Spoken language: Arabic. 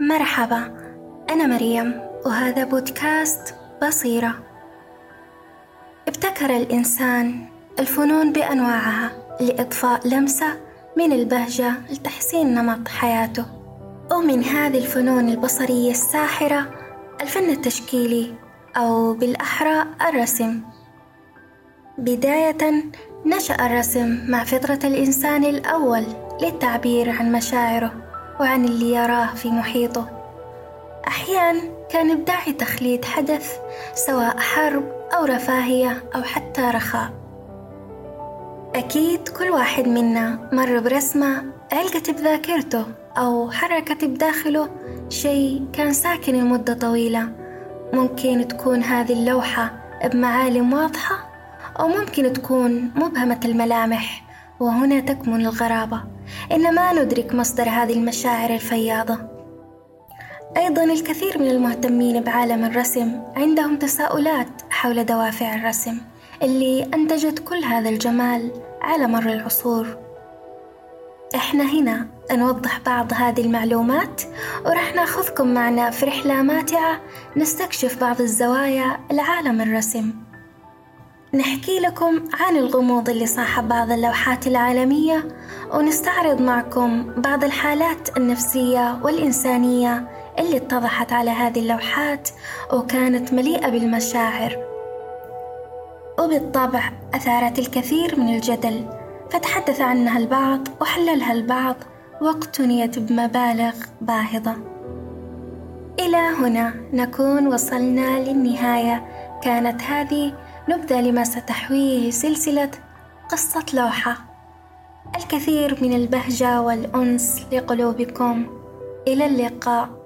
مرحبا أنا مريم وهذا بودكاست بصيرة. ابتكر الإنسان الفنون بأنواعها لإضفاء لمسة من البهجة لتحسين نمط حياته. ومن هذه الفنون البصرية الساحرة الفن التشكيلي أو بالأحرى الرسم. بداية نشأ الرسم مع فطرة الإنسان الأول للتعبير عن مشاعره. وعن اللي يراه في محيطه. أحيانا كان إبداعي تخليد حدث سواء حرب أو رفاهية أو حتى رخاء. أكيد كل واحد منا مر برسمة علقت بذاكرته أو حركت بداخله شيء كان ساكن لمدة طويلة. ممكن تكون هذه اللوحة بمعالم واضحة أو ممكن تكون مبهمة الملامح. وهنا تكمن الغرابة إن ما ندرك مصدر هذه المشاعر الفياضة. أيضا الكثير من المهتمين بعالم الرسم عندهم تساؤلات حول دوافع الرسم اللي أنتجت كل هذا الجمال على مر العصور. إحنا هنا نوضح بعض هذه المعلومات ورح ناخذكم معنا في رحلة ماتعة نستكشف بعض الزوايا لعالم الرسم. نحكي لكم عن الغموض اللي صاحب بعض اللوحات العالمية ونستعرض معكم بعض الحالات النفسية والإنسانية اللي اتضحت على هذه اللوحات وكانت مليئة بالمشاعر. وبالطبع أثارت الكثير من الجدل فتحدث عنها البعض وحللها البعض واقتنيت بمبالغ باهظة. إلى هنا نكون وصلنا للنهاية. كانت هذه نبذة لما ستحويه سلسلة قصة لوحة. الكثير من البهجة والأنس لقلوبكم. إلى اللقاء.